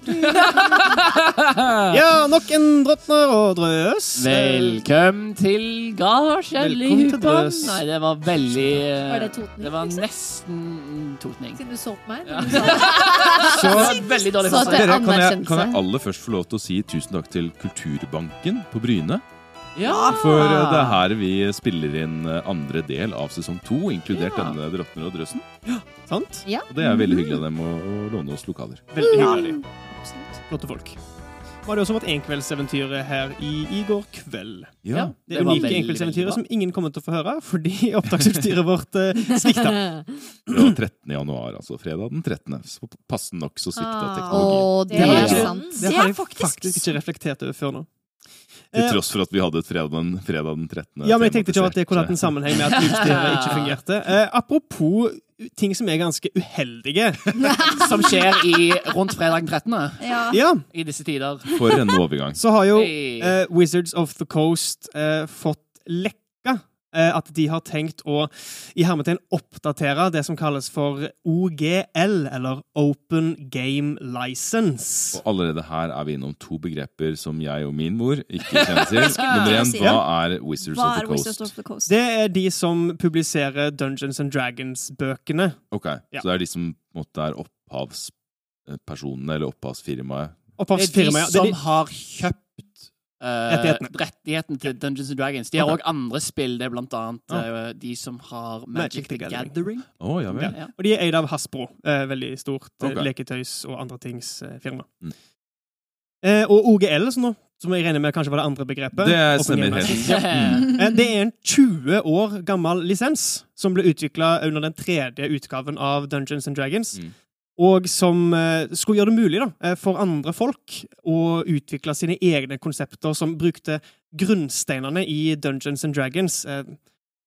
Ja, nok en drottner og drøs. Velkommen til Gard Kjellig Velkommen til. Drøs. Nei, det var veldig eh, Var det totning, Det var liksom? nesten totning. Siden du så på meg. Ja. når det. Så Veldig dårlig Så at det- Dere, kan, jeg, kan jeg aller først få lov til å si tusen takk til Kulturbanken på Bryne? Ja. For eh, det er her vi spiller inn eh, andre del av sesong to, inkludert Ja. denne Drottner og drøssen. sant? Ja. Og det er veldig hyggelig av dem å, å låne oss lokaler. Veldig hyggelig. Absolutt. Flotte folk. Var det også vårt enkveldseventyr her i, i går kveld. Ja, Det, det unike enkveldseventyret som ingen kommer til å få høre fordi opptaksutstyret vårt uh, svikta. Det var 13. januar, altså fredag den 13. Så passende nok så svikta Ah. teknologien. Det Det er sant. Det Det har jeg faktisk- faktisk ikke reflektert over før nå. Til Eh, tross for at vi hadde et fredag den, fredag den 13. Ja, men jeg tenkte ikke at det kunne hatt en sammenheng med at utstyret ikke fungerte. Eh, apropos ting som er ganske uheldige. Som skjer i rundt fredag den 13. Ja. Ja, i disse tider. For en overgang. så har jo Hey. eh, Wizards of the Coast uh, fått lekka eh, at de har tenkt å i hermetegn oppdatere det som kalles for OGL, eller Open Game License. Og allerede her er vi innom to begreper som jeg og min mor ikke kjenner til. Nummer én, hva er Wizards Hva of the er Wizards Coast? of the Coast? Det er de som publiserer Dungeons and Dragons-bøkene. Ok, Ja. Så det er de som måtte, er opphavspersonene eller opphavsfirmaet? Det er de Opphavsfirmaet. Det er som har kjøpt eh, Rettighetene. rettigheten til Dungeons and Dragons. De har òg okay. andre spill. Det er blant annet eh, de som har Magic, Magic the the Gathering. Gathering. Oh, ja. Ja. Og de er eid av Hasbro. Eh, veldig stort okay. Leketøys- og andre tings eh, firma. Mm. Eh, og OGL, som, nå, som jeg regner med kanskje var det andre begrepet. Det er. Mm. Eh, Det er en 20 år gammel lisens som ble utvikla under den tredje utgaven av Dungeons and Dragons. Mm. Og som eh, skulle gjøre det mulig da, eh, for andre folk å utvikle sine egne konsepter som brukte grunnsteinene i Dungeons and Dragons. Eh,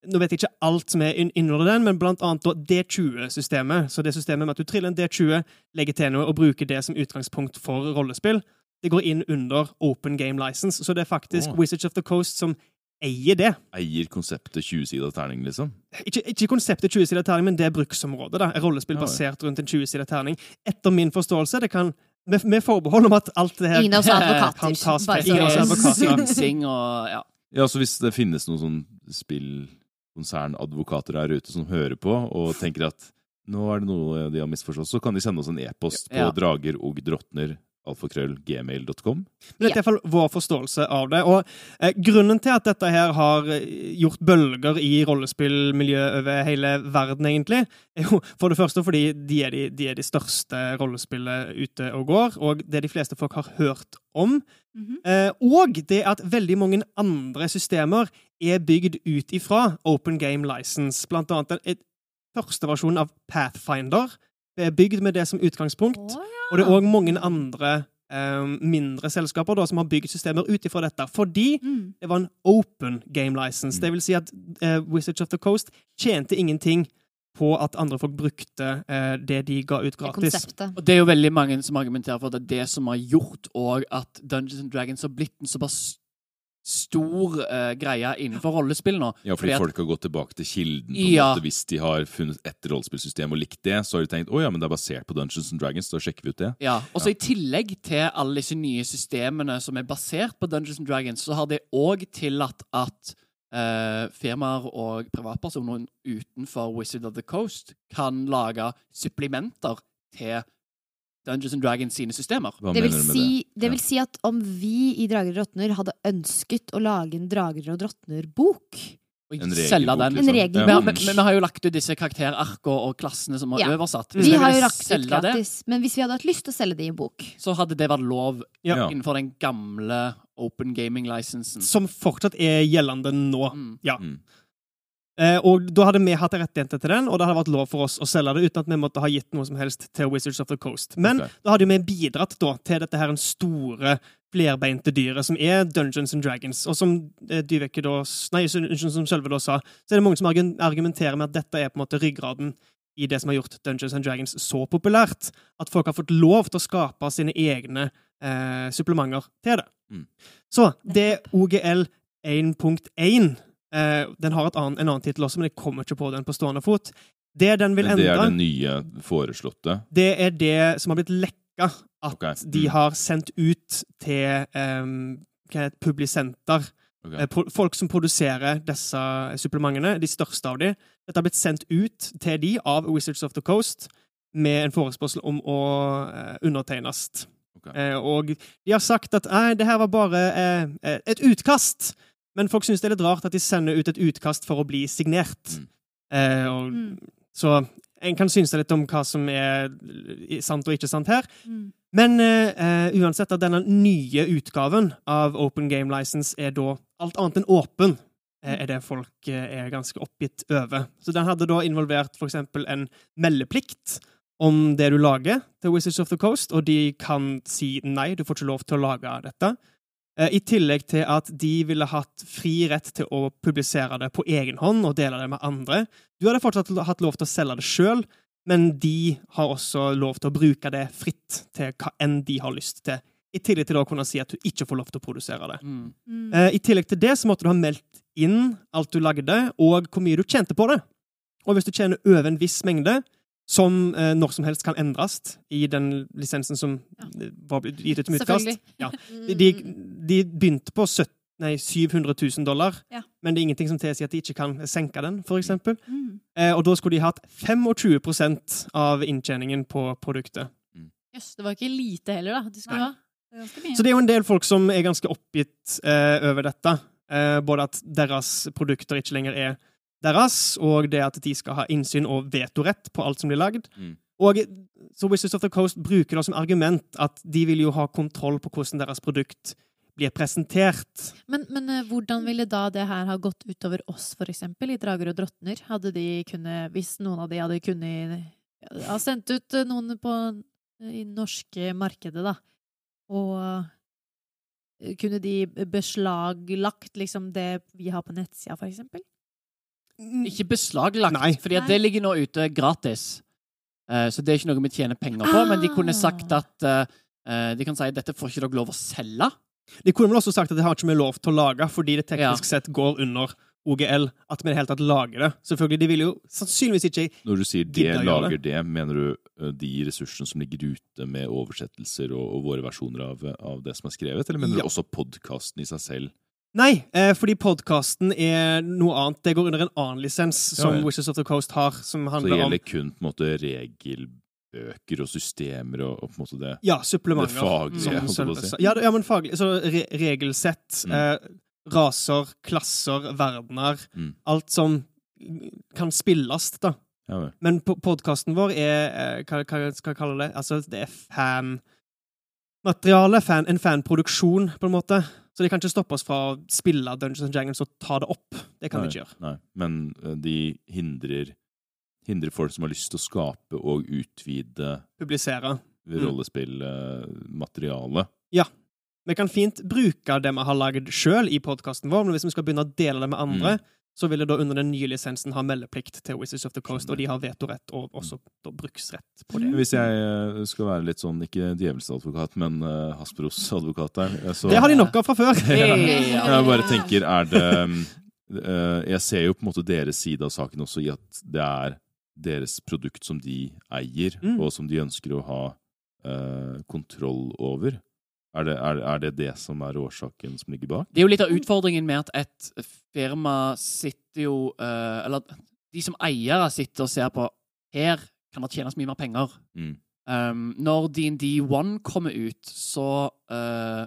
nå vet jeg ikke alt som er innunder den, men blant annet D20-systemet. Så det systemet med at du triller en D20, legger til noe og bruker det som utgangspunkt for rollespill, det går inn under Open Game License. Så det er faktisk oh. Wizards of the Coast som eier det. Eier konseptet 20-sida terning, liksom? Ikke, ikke konseptet 20-sida terning, men det bruksområdet. da. Rollespill basert rundt en 20-sida terning. Etter min forståelse, det kan med, med forbehold om at alt det her Ingen av oss er advokater. kan tas bare. Ingen av oss er advokater. Synsing og ja. Ja, så hvis det finnes noen sånn spillkonsernadvokater her ute som hører på og tenker at nå er det noe de har misforstått, så kan de sende oss en e-post på Ja. drager og drottner alfakrøll gmail.com. Men dette er i hvert fall vår forståelse av det. Og eh, Grunnen til at dette her har eh, gjort bølger i rollespillmiljøet over hele verden, egentlig, er jo for det første fordi de er de, de, er de største rollespillet ute og går, og det de fleste folk har hørt om. Mhm. Eh, og det at veldig mange andre systemer er bygd ut ifra Open Game License. Blant annet den første versjonen av Pathfinder er bygd med det som utgangspunkt. Oh, ja. Og det er òg mange andre eh, mindre selskaper da, som har bygd systemer ut ifra dette. Fordi Mm. det var en open game license. Mm. Det vil si at eh, Wizards of the Coast tjente ingenting på at andre folk brukte eh, det de ga ut er gratis. Det, Og det er jo veldig mange som argumenterer for at det er det som har gjort og at Dungeons and Dragons har blitt en såpass stor uh, greie innenfor rollespill nå. Ja, fordi Fordi at- folk har gått tilbake til kilden. Ja. måte. Hvis de har funnet et rollespillsystem og likt det, så har de tenkt å ja, men det er basert på Dungeons and Dragons, da sjekker vi ut det. Ja, og så I tillegg til alle disse nye systemene som er basert på Dungeons and Dragons, så har det òg tillatt at uh, firmaer og privatpersoner utenfor Wizard of the Coast kan lage supplementer til Dungeons and Dragons sine systemer. Hva Det vil, mener du med si, det? det vil si at om vi i Drager og drottner hadde ønsket å lage en Drager og drottner-bok En regelbok, den. En liksom. regelbok. Ja. men, men vi har jo lagt ut disse karakterarkene og klassene som har Ja. oversatt. Vi Hvis vi har jo lagt ut det, gratis, men hvis vi hadde hatt lyst til å selge det i en bok så hadde det vært lov. Ja. innenfor den gamle Open Gaming-lisensen. Som fortsatt er gjeldende nå. Mm. Ja. Mm. Eh, og da hadde vi hatt rettigheter til den, og det hadde vært lov for oss å selge det uten at vi måtte ha gitt noe som helst til Wizards of the Coast. Men okay. da hadde vi bidratt da, til dette her en store, flerbeinte dyret som er Dungeons and Dragons. Og som eh, Dyveke da, nei, som Sølve da sa, så er det mange som argumenterer med at dette er på en måte ryggraden i det som har gjort Dungeons and Dragons så populært. At folk har fått lov til å skape sine egne eh, supplementer til det. Mm. Så det OGL 1.1 eh, Den har annen, en annen tittel også, men jeg kommer ikke på den på stående fot. Det den vil endre det er det nye foreslåtte. det er det som har blitt lekka. At Ok. de Mm. har sendt ut til um, publisenter. Ok. Eh, Folk som produserer disse supplementene, de største av de. Dette har blitt sendt ut til de av Wizards of the Coast med en forespørsel om å uh, undertegnes. Okay. Uh, og de har sagt at nei, det her var bare eh, eh, et utkast. Men folk syns det er litt rart at de sender ut et utkast for å bli signert. Mm. Eh, og, Mm. Så en kan synse litt om hva som er sant og ikke sant her. Mm. Men eh, uansett at denne nye utgaven av Open Game License er da alt annet enn åpen, eh, er det folk eh, er ganske oppgitt over. Så den hadde da involvert eksempel en meldeplikt om det du lager til Wizards of the Coast, og de kan si nei, du får ikke lov til å lage dette. Eh, I tillegg til at de ville hatt fri rett til å publisere det på egen hånd og dele det med andre. Du hadde fortsatt hatt lov til å selge det sjøl, men de har også lov til å bruke det fritt til hva enn de har lyst til. I tillegg til å kunne si at du ikke får lov til å produsere det. Mm. Mm. Eh, I tillegg til det så måtte du ha meldt inn alt du lagde, og hvor mye du tjente på det. Og hvis du tjener over en viss mengde, som eh, når som helst kan endres i den lisensen som Ja. eh, var blitt gitt ut som utkast Ja. Mm. de, de begynte på 70, nei, 700 000 dollar, Ja. men det er ingenting som tilsier at de ikke kan senke den, for eksempel. Mm. Eh, og da skulle de hatt 25% av inntjeningen på produktet. Jøss, det var ikke lite heller, da. De Nei. ha. Det. Så det er jo en del folk som er ganske oppgitt eh, over dette. Eh, både at deres produkter ikke lenger er deres, og det at de skal ha innsyn og vetorett på alt som blir lagd. Mm. Og så Wizards of the Coast bruker det som argument at de vil jo ha kontroll på hvordan deres produkt blir presentert. Men, men eh, hvordan ville da det her ha gått utover oss, for eksempel, i Drager og drottner? Hadde de kunnet, hvis noen av de hadde kunnet ha sendt ut eh, noen på i norske markedet, da, og eh, kunne de beslaglagt liksom det vi har på nettsida, for eksempel? Ikke beslaglagt, Nei. fordi at det ligger nå ute gratis. Eh, så det er ikke noe vi tjener penger på, men de kunne Ah. sagt at eh, eh, De kan si at dette får ikke dere lov å selge. De kunne vel også sagt at det har ikke vi lov til å lage, fordi det teknisk sett går under OGL. At vi i det hele tatt lager det. Selvfølgelig, De vil jo sannsynligvis ikke Når du sier det, lager det, mener du de ressursene som ligger ute med oversettelser og, og våre versjoner av, av det som er skrevet, eller mener Ja. du også podkasten i seg selv? Nei, eh, fordi podkasten er noe annet. Det går under en annen lisens som Ja, ja. Wishes of the Coast har, som Så det gjelder om kun på en måte regelbøker og systemer og, og på en måte det, ja, det faglige, faglige, som si. Ja, ja, men faglig. Så re regelsett, Mm. eh, raser, klasser, verdener. Mm. Alt som kan spilles, da. Ja. Men podkasten vår er eh, hva, hva skal jeg kalle det? Altså, det er fanmateriale. Fan, en fanproduksjon, på en måte. Så de kan ikke stoppe oss fra å spille Dungeons and Dragons og ta det opp. Det kan Nei, vi ikke gjøre. Nei, men eh, de hindrer, hindrer folk som har lyst til å skape og utvide Publisere. Mm. rollespillmateriale. Vi kan fint bruke det vi har lagd sjøl i podkasten vår, men hvis vi skal begynne å dele det med andre, Mm. så vil det da under den nye lisensen ha meldeplikt til Wizards of the Coast, og de har vetorett og også da bruksrett på det. Hvis jeg eh, skal være litt sånn, ikke djevelsadvokat, men uh, Hasbros advokat der eh, så Det har de nok av fra før. Jeg bare tenker, er det mm, eh, Jeg ser jo på en måte deres side av saken også i at det er deres produkt som de eier, Mm. og som de ønsker å ha uh, kontroll over. Er det, er, er det det som er årsaken som ligger bak? Det er jo litt av utfordringen med at et firma sitter jo uh, Eller de som eiere sitter og ser på Her kan det tjenes mye mer penger. Mm. Um, når DND1 kommer ut, så uh,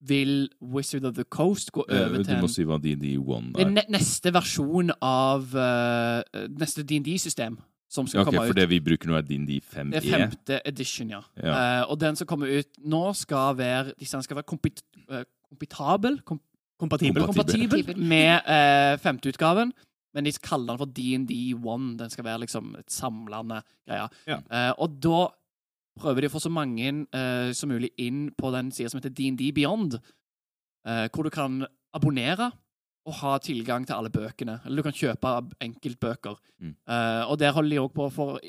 vil Wizard of the Coast gå Eh, over du til må si hva DD1 Det er neste versjon av Neste DND-system som skal Ja, ok, komme for det vi bruker nå, er DND 5E. Det er femte edition, ja. Ja. Uh, og den som kommer ut nå, skal være Den skal være kompit uh, kompitabel kom Kompatibel. Kompatibel. kompatibel med uh, femteutgaven. men de kaller den for DND1. Den skal være liksom et samlende greie. Ja. Uh, og da prøver de å få så mange som mulig inn på den sida som heter DND Beyond, hvor du kan abonnere og ha tilgang til alle bøkene. Eller du kan kjøpe enkeltbøker. Mm. Uh, og der holder de òg på for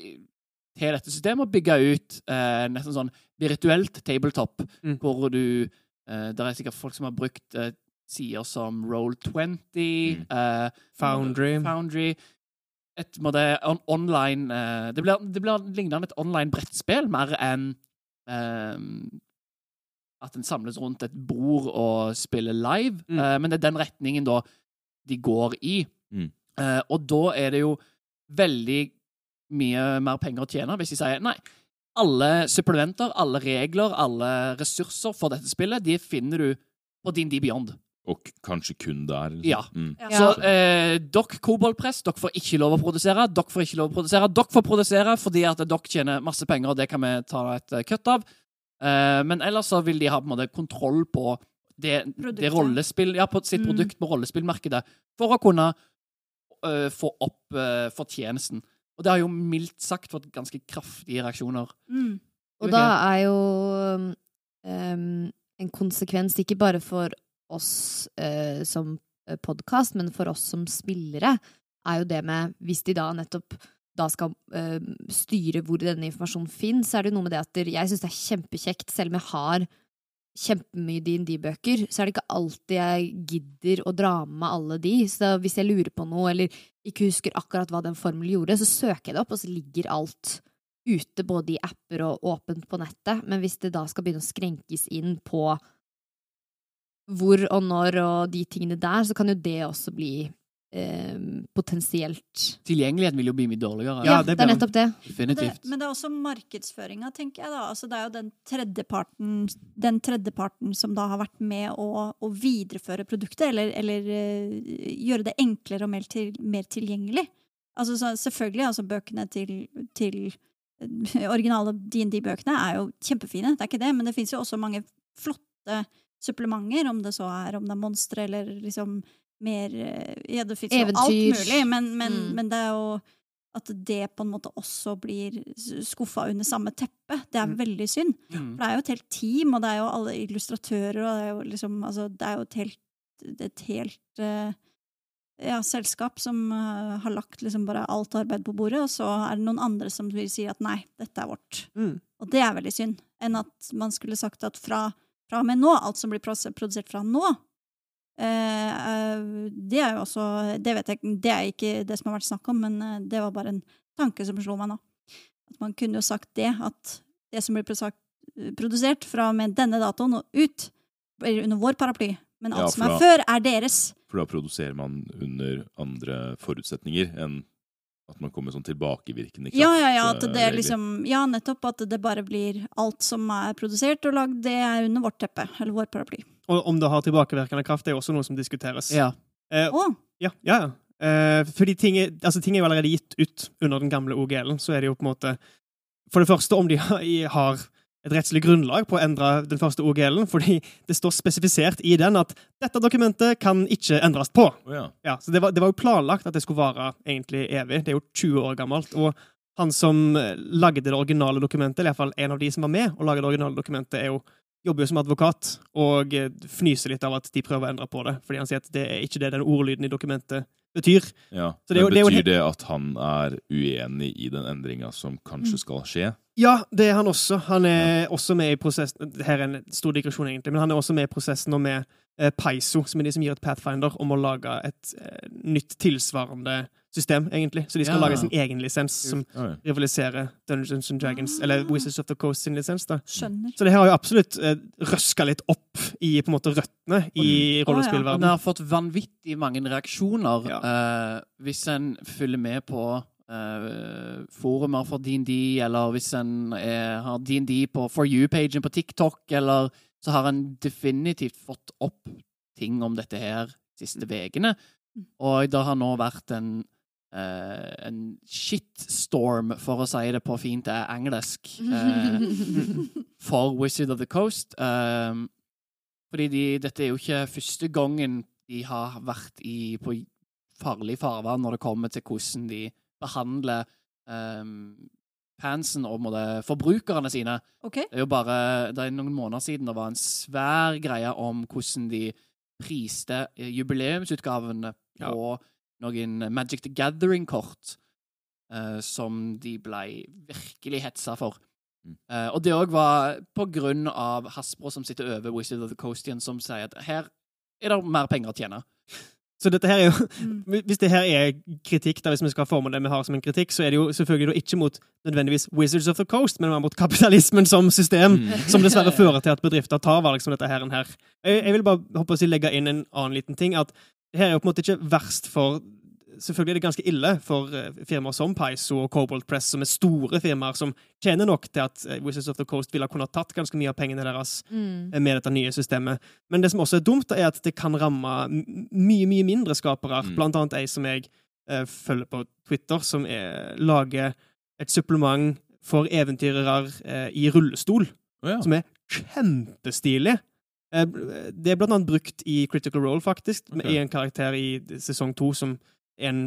til dette systemet å bygge ut uh, nesten sånn virtuelt tabletop, Mm. hvor du uh, Det er sikkert folk som har brukt uh, sider som Roll20, Mm. eh, Foundry. Foundry et måte, on online Det blir, det blir lignende et online brettspill mer enn at en samles rundt et bord og spiller live. Mm. Uh, men det er den retningen da de går i. Mm. Uh, og da er det jo veldig mye mer penger å tjene hvis de sier nei. Alle supplementer, alle regler, alle ressurser for dette spillet, de finner du på din D Beyond. Og kanskje kun der. liksom. Ja. Mm. Ja. Så eh, dere Koboldpress, dere får ikke lov å produsere. Dere får ikke lov å produsere. Dere får produsere fordi at dere tjener masse penger, og det kan vi ta et eh, kutt av. Eh, men ellers så vil de ha på en måte kontroll på det, det rollespill, ja, på sitt Mm. produkt på rollespillmarkedet for å kunne uh, få opp uh, fortjenesten. Og det har jo mildt sagt fått ganske kraftige reaksjoner. Mm. Og da er jo um, en konsekvens ikke bare for oss uh, som podkast, men for oss som spillere, er jo det med Hvis de da nettopp da skal øh, styre hvor denne informasjonen finnes, så er det noe med det at jeg syns det er kjempekjekt, selv om jeg har kjempemye DND-bøker, så er det ikke alltid jeg gidder å dra med alle de. Så hvis jeg lurer på noe, eller ikke husker akkurat hva den formelen gjorde, så søker jeg det opp, og så ligger alt ute, både i apper og åpent på nettet. Men hvis det da skal begynne å skrenkes inn på hvor og når og de tingene der, så kan jo det også bli potensielt Tilgjengeligheten vil jo bli mye dårligere. Ja, Ja, det det er nettopp det. Men det, men det er også markedsføringa, tenker jeg. da. Altså, det er jo den tredjeparten, den tredjeparten som da har vært med å, å videreføre produktet, eller, eller uh, gjøre det enklere og mer, til, mer tilgjengelig. Altså, så, selvfølgelig, altså bøkene til, til eh, originale DND-bøkene er jo kjempefine, det er ikke det, men det fins jo også mange flotte supplementer, om det så er om det er monstre eller liksom mer eh, Ja, det fins jo alt mulig, men, men, Mm. men det er jo at det på en måte også blir skuffa under samme teppe. Det er Mm. veldig synd. Mm. For det er jo et helt team, og det er jo alle illustratører, og det er jo liksom Altså, det er jo et helt, et helt eh, ja, selskap som eh, har lagt liksom bare alt arbeid på bordet, og så er det noen andre som vil si at nei, dette er vårt. Mm. Og det er veldig synd. Enn at man skulle sagt at fra, fra og med nå, alt som blir produsert fra nå, det er jo også Det vet jeg det er ikke det som har vært snakk om, men eh, det var bare en tanke som slo meg nå. At man kunne jo sagt det, at det som blir produsert fra og med denne datoen og ut, blir under vår paraply. Men alt Ja, som er da- før, er deres. For da produserer man under andre forutsetninger enn at man kommer sånn tilbakevirkende kraft. Ja, ja, ja, at eh, det er liksom Ja, nettopp. At det bare blir alt som er produsert og lagd, det er under vårt teppe. Eller vår paraply. Og om det har tilbakevirkende kraft, er også noe som diskuteres. Ja. Eh, oh. Ja, ja. ja. Eh, fordi ting er, altså, ting er jo allerede gitt ut under den gamle OGL-en. Så er det jo på en måte For det første om de har, et rettslig grunnlag på å endre den første OGL-en, fordi det står spesifisert i den at dette dokumentet kan ikke endres på. Oh, ja. Ja, så det var, det var jo planlagt at det skulle vare egentlig evig. Det er jo 20 år gammelt. Og han som eh, lagde det originale dokumentet, eller iallfall en av de som var med og lagde det originale dokumentet, er jo, jobber jo som advokat og eh, fnyser litt av at de prøver å endre på det, fordi han sier at det er ikke det den ordlyden i dokumentet betyr. ja. Så det det betyr det, det at han er uenig i den endringa som kanskje Mm. skal skje? Ja, det er han også. Han er også med i prosessen Her er en stor digresjon, egentlig, men han er også med i prosessen og med eh, Paiso, som er de som gir et Pathfinder, om å lage et eh, nytt tilsvarende system, egentlig. Så de skal Ja. lage sin egen lisens som ja. rivaliserer Dungeons and Dragons, eller Wizards of the Coast sin lisens. da. Skjønner. Så det har jo absolutt eh, røska litt opp i på en måte røttene i rollespillverdenen. det har fått vanvittig mange reaksjoner Ja. eh, hvis en følger med på eh, forumer for DND, eller hvis en er, har DND på For you-pagen på TikTok, eller så har en definitivt fått opp ting om dette her de siste ukene. Og det har nå vært en eh, en shitstorm, for å si det på fint eh, engelsk, uh, for Wizard of the Coast. Um, fordi de, dette er jo ikke første gangen de har vært i, på farlig farvann når det kommer til hvordan de behandler um, fansen og på forbrukerne sine. Okay. Det er jo bare det er noen måneder siden det var en svær greie om hvordan de priste jubileumsutgavene Ja. Noen Magic the Gathering-kort, uh, som de ble virkelig hetsa for. Mm. Eh, og det òg var på grunn av Hasbro, som sitter over Wizard of the Coast igjen, som sier at her er det mer penger å tjene. Så dette her er jo Mm. Hvis det her er kritikk, da, hvis vi skal forme det vi har som en kritikk, så er det jo selvfølgelig ikke mot nødvendigvis Wizards of the Coast, men mer mot kapitalismen som system, Mm. som dessverre fører til at bedrifter tar valg som dette her. Jeg, jeg vil bare hoppe å legge inn en annen liten ting. at her er jo på en måte ikke verst for Selvfølgelig er det ganske ille for eh, firmaer som Paizo og Cobalt Press, som er store firmaer som tjener nok til at eh, Wizards of the Coast ville ha tatt ganske mye av pengene deres Mm. med dette nye systemet. Men det som også er dumt, er at det kan ramme mye, mye mindre skapere. Mm. Blant annet ei som jeg uh, følger på Twitter, som er, lager et supplement for eventyrere uh, i rullestol, oh, ja. som er kjempestilig. Eh, det er blant annet brukt i Critical Role, faktisk, Med i en karakter i sesong to som er en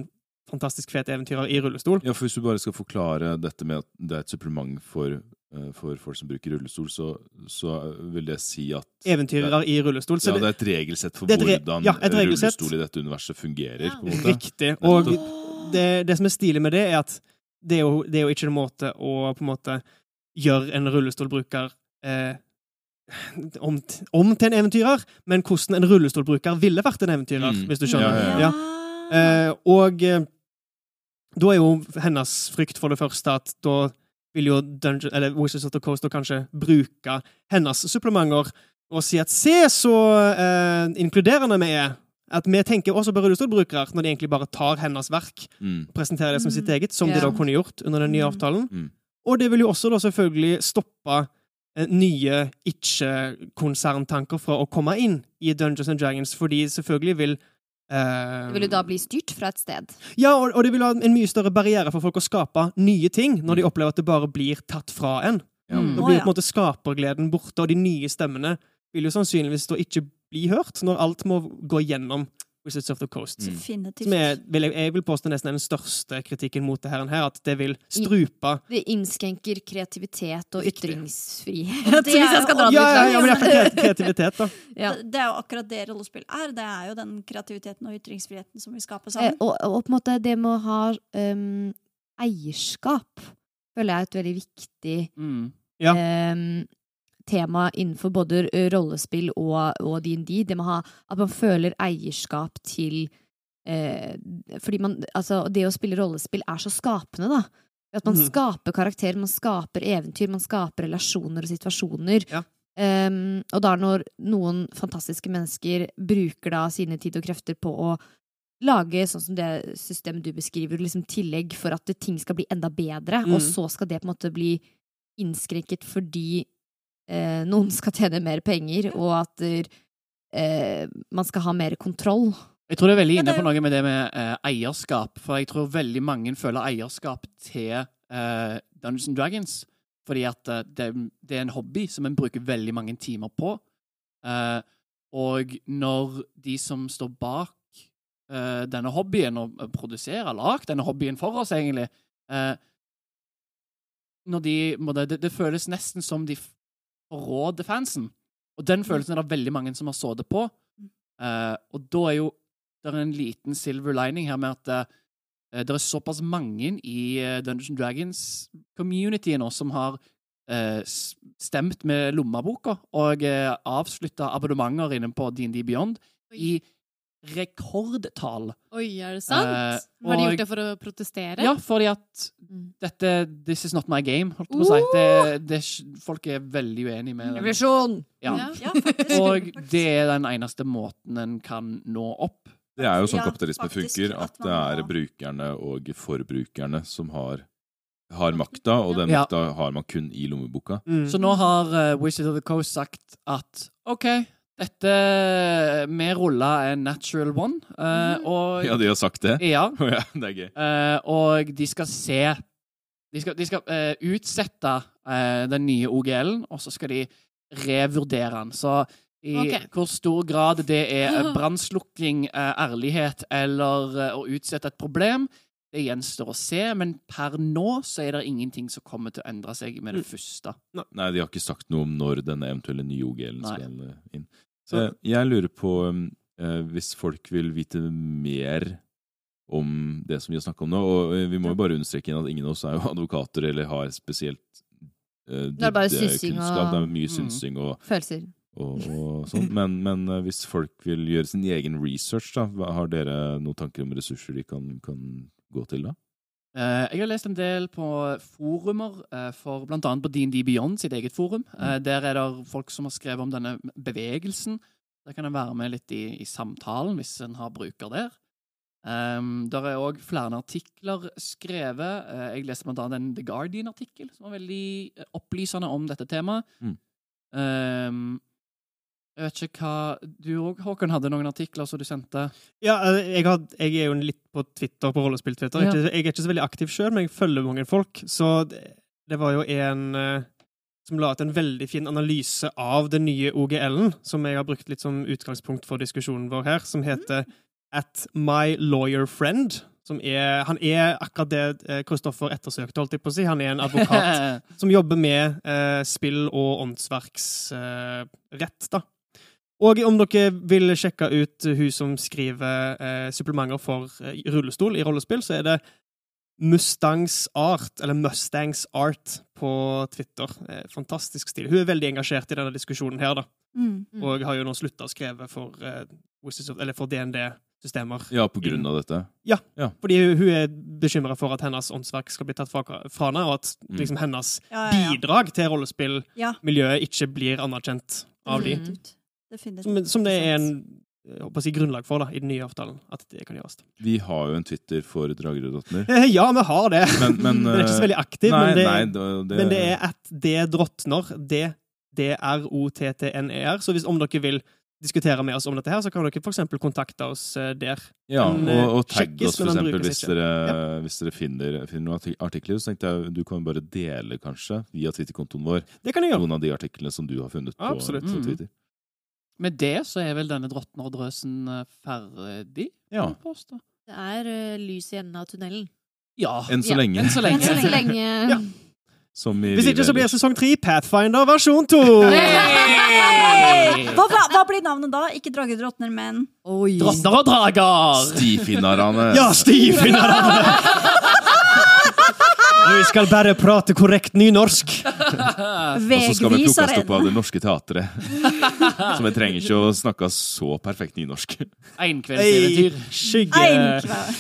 fantastisk fet eventyrer i rullestol. Ja, for Hvis du bare skal forklare dette med at det er et supplement for, eh, for folk som bruker rullestol, så, så vil det si at Eventyrere i rullestol. Så ja, det det, er et regelsett for et re- hvordan ja, regelsett. rullestol i dette universet fungerer. Ja. på en måte. riktig. Og det, det som er stilig med det, er at det er jo, det er jo ikke en måte å på en måte gjøre en rullestolbruker eh, om, om til en eventyrer, men hvordan en rullestolbruker ville vært en eventyrer, Mm. hvis du skjønner. Ja, ja, Ja. Eh, og eh, da er jo hennes frykt for det første at da vil jo Dungeon, eller Wizards of the Coast kanskje bruke hennes supplementer og si at se så eh, inkluderende vi er. At vi tenker også på rullestolbrukere, når de egentlig bare tar hennes verk Mm. og presenterer det som sitt Mm. eget, som de da kunne gjort under den nye Mm. avtalen. Mm. Og det vil jo også da selvfølgelig stoppe nye ikke-konserntanker fra å komme inn i Dungeons and Dragons, fordi selvfølgelig vil Uh, Det vil jo da bli styrt fra et sted. ja, og, og det vil ha en mye større barriere for folk å skape nye ting, når de opplever at det bare blir tatt fra en. Ja. Mm. Da blir på en måte skapergleden borte, og de nye stemmene vil jo sannsynligvis da ikke bli hørt, når alt må gå gjennom Wizards of the Coast. Mm. Som er, vil jeg, jeg vil påstå nesten er den største kritikken mot det her, her at det vil strupe Det innskrenker kreativitet og ytringsfrihet. Det er hvis jeg skal jo- Ja, litt ja, ja, men iallfall kre- kreativitet, da. Ja. Det, det er jo akkurat det rollespill er. Det er jo den kreativiteten og ytringsfriheten som vi skaper Eh, sammen. og, og på en måte det med å ha um, eierskap føler jeg er et veldig viktig Mm. Ja. em, tema innenfor både rollespill og, og D&D. Det med ha, at man føler eierskap til eh, Fordi man, altså, det å spille rollespill er så skapende, da. At man mm. skaper karakterer, man skaper eventyr, man skaper relasjoner og situasjoner. Ja. Um, og da når noen fantastiske mennesker bruker da sine tid og krefter på å lage sånn som det systemet du beskriver, liksom tillegg for at ting skal bli enda bedre, Mm. og så skal det på en måte bli innskrenket fordi eh, noen skal tjene mer penger, og at eh, man skal ha mer kontroll. Jeg tror det er veldig inne på noe med det med eh, eierskap. For jeg tror veldig mange føler eierskap til eh, Dungeons and Dragons. Fordi at eh, det, det er en hobby som en bruker veldig mange timer på. Eh, og når de som står bak denne hobbyen, og produserer, lagd denne hobbyen for oss, egentlig når de, det, det føles nesten som de forråder fansen. Og den følelsen er det veldig mange som har sittet på. Uh, og da er jo det er en liten silver lining her med at uh, det er såpass mange i uh, Dungeons Dragons-community nå som har stemt med lommeboka og uh, avslutta abonnementer inne på D&D Beyond i rekordtall. Oi, er det sant? Eh, Har de gjort det for å protestere? Ja, fordi at dette This is not my game, holdt jeg på å si. Det, det, folk er veldig uenige med det. Revolusjon! Ja. Ja. Ja, faktisk. Og det er den eneste måten en kan nå opp. Det er jo sånn Ja, kapitalisme faktisk, funker, at det er brukerne og forbrukerne som har, har makta, og den Ja. makta har man kun i lommeboka. Mm. Så nå har uh, Wizard of the Coast sagt at OK, dette Vi rulla en natural one, Uh, og Ja, de har sagt det? Ja. Det er gøy. Uh, og de skal se De skal, de skal uh, utsette eh, den nye OGL-en, og så skal de revurdere den. Så I okay. hvor stor grad det er brannslukking, ærlighet eller å utsette et problem, det gjenstår å se. Men per nå så er det ingenting som kommer til å endre seg med det Mm. første. Nei, de har ikke sagt noe om når denne eventuelle nye OGL-en skal inn. Så- Eh, jeg lurer på eh, hvis folk vil vite mer om det som vi har snakka om nå. Og eh, vi må jo bare understreke inn at ingen av oss er jo advokater eller har spesielt Det er bare synsing og- kunnskap. Det er mye Mm. synsing og, Følelser. og, og sånn. Men, men hvis folk vil gjøre sin egen research, da, har dere noen tanker om ressurser de kan, kan gå til da? Eh, jeg har lest en del på forumer, eh, for annet på DND Beyond sitt eget forum. Eh, der er det folk som har skrevet om denne bevegelsen. Der kan en være med litt i, i samtalen hvis en har bruker der. Um, der er òg flere artikler skrevet. Jeg leste blant annet en The Guardian-artikkel som var veldig opplysende om dette temaet. Mm. Um, jeg vet ikke hva Du òg, Håkon, hadde noen artikler som du sendte? Ja, eh, jeg, had, jeg er jo litt på Twitter, på rollespill-Twitter. Ja. Jeg, er ikke- jeg er ikke så veldig aktiv sjøl, men jeg følger mange folk. Så det, det var jo en eh, som la ut en veldig fin analyse av den nye OGL-en, som jeg har brukt litt som utgangspunkt for diskusjonen vår her, som heter At My Lawyer Friend. Som er, han er akkurat det Kristoffer ettersøkte, holdt jeg på å si. Han er en advokat som jobber med eh, spill og åndsverksrett, eh, da. Og om dere vil sjekke ut hun som skriver eh, supplementer for eh, rullestol i rollespill, så er det Mustangs Art, eller Mustangs Art, på Twitter. Eh, fantastisk stil. Hun er veldig engasjert i denne diskusjonen her, da. Mm. Mm. Og har jo nå slutta å skrive for, eh, for DND-systemer. Ja, på grunn av dette. Ja, Fordi hun- hun er bekymra for at hennes åndsverk skal bli tatt fra, fra henne, og at Mm. liksom, hennes Ja, ja, ja. bidrag til rollespillmiljøet Ja. ikke blir anerkjent av de. Som, som det er en jeg håper å si, grunnlag for da, i den nye avtalen. At det kan gjøres. Vi har jo en Twitter for Dragerudotner. Eh, Ja, vi har det! Men, men, Den er ikke så eh, veldig aktiv, nei, men, det, nei, det, det, men det er at det drottner. Det D-R-O-T-T-N-E-R. Så hvis om dere vil diskutere med oss om dette her, så kan dere for eksempel kontakte oss eh, der. Ja, Den, og, eh, og tagg oss, for eksempel, hvis dere, dere, hvis dere finner, finner noen artikler. Så tenkte jeg du kan bare dele, kanskje, via Twitter-kontoen vår, Det kan jeg gjøre. noen av de artiklene som du har funnet på, på, Twitter. Mm. Med det så er vel denne drottner og drøsen eh, ferdig? Ja. påstå. Det er uh, lys i enden av tunnelen. Ja. Enn så Ja, lenge. Enn så lenge. Enn så lenge Ja. Som i Hvis ikke så blir det sesong tre Pathfinder versjon to! Hey! Hva, hva, hva blir navnet da? Ikke dragedrottner, men Oi. Drottner og drager! Stifinnerne. Ja, stifinnerne! Og vi skal bare prate korrekt nynorsk. Og så skal vi plukkes opp av Det Norske Teatret. Så vi trenger ikke å snakke så perfekt nynorsk. Einkveldseventyr. Skygge Einkveld.